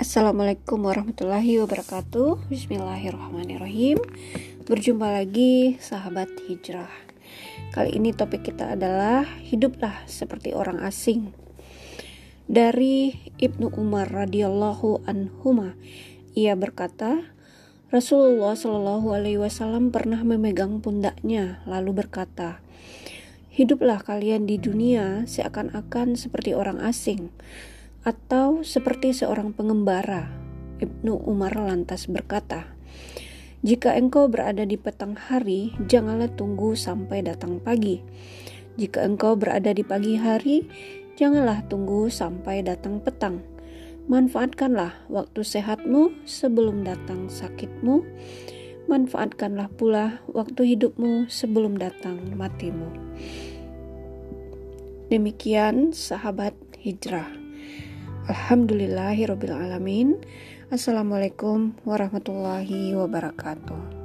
Assalamualaikum warahmatullahi wabarakatuh. Bismillahirrahmanirrahim. Berjumpa lagi sahabat hijrah. Kali ini topik kita adalah Hiduplah seperti orang asing. Dari Ibnu Umar radhiyallahu anhuma Ia berkata Rasulullah Shallallahu alaihi wasallam pernah memegang pundaknya lalu berkata Hiduplah kalian di dunia seakan-akan seperti orang asing atau seperti seorang pengembara. Ibnu Umar lantas berkata, "Jika engkau berada di petang hari, janganlah tunggu sampai datang pagi. Jika engkau berada di pagi hari, janganlah tunggu sampai datang petang. Manfaatkanlah waktu sehatmu sebelum datang sakitmu. Manfaatkanlah pula waktu hidupmu sebelum datang matimu." Demikian sahabat hijrah. Alhamdulillahirrabbilalamin Assalamualaikum warahmatullahi wabarakatuh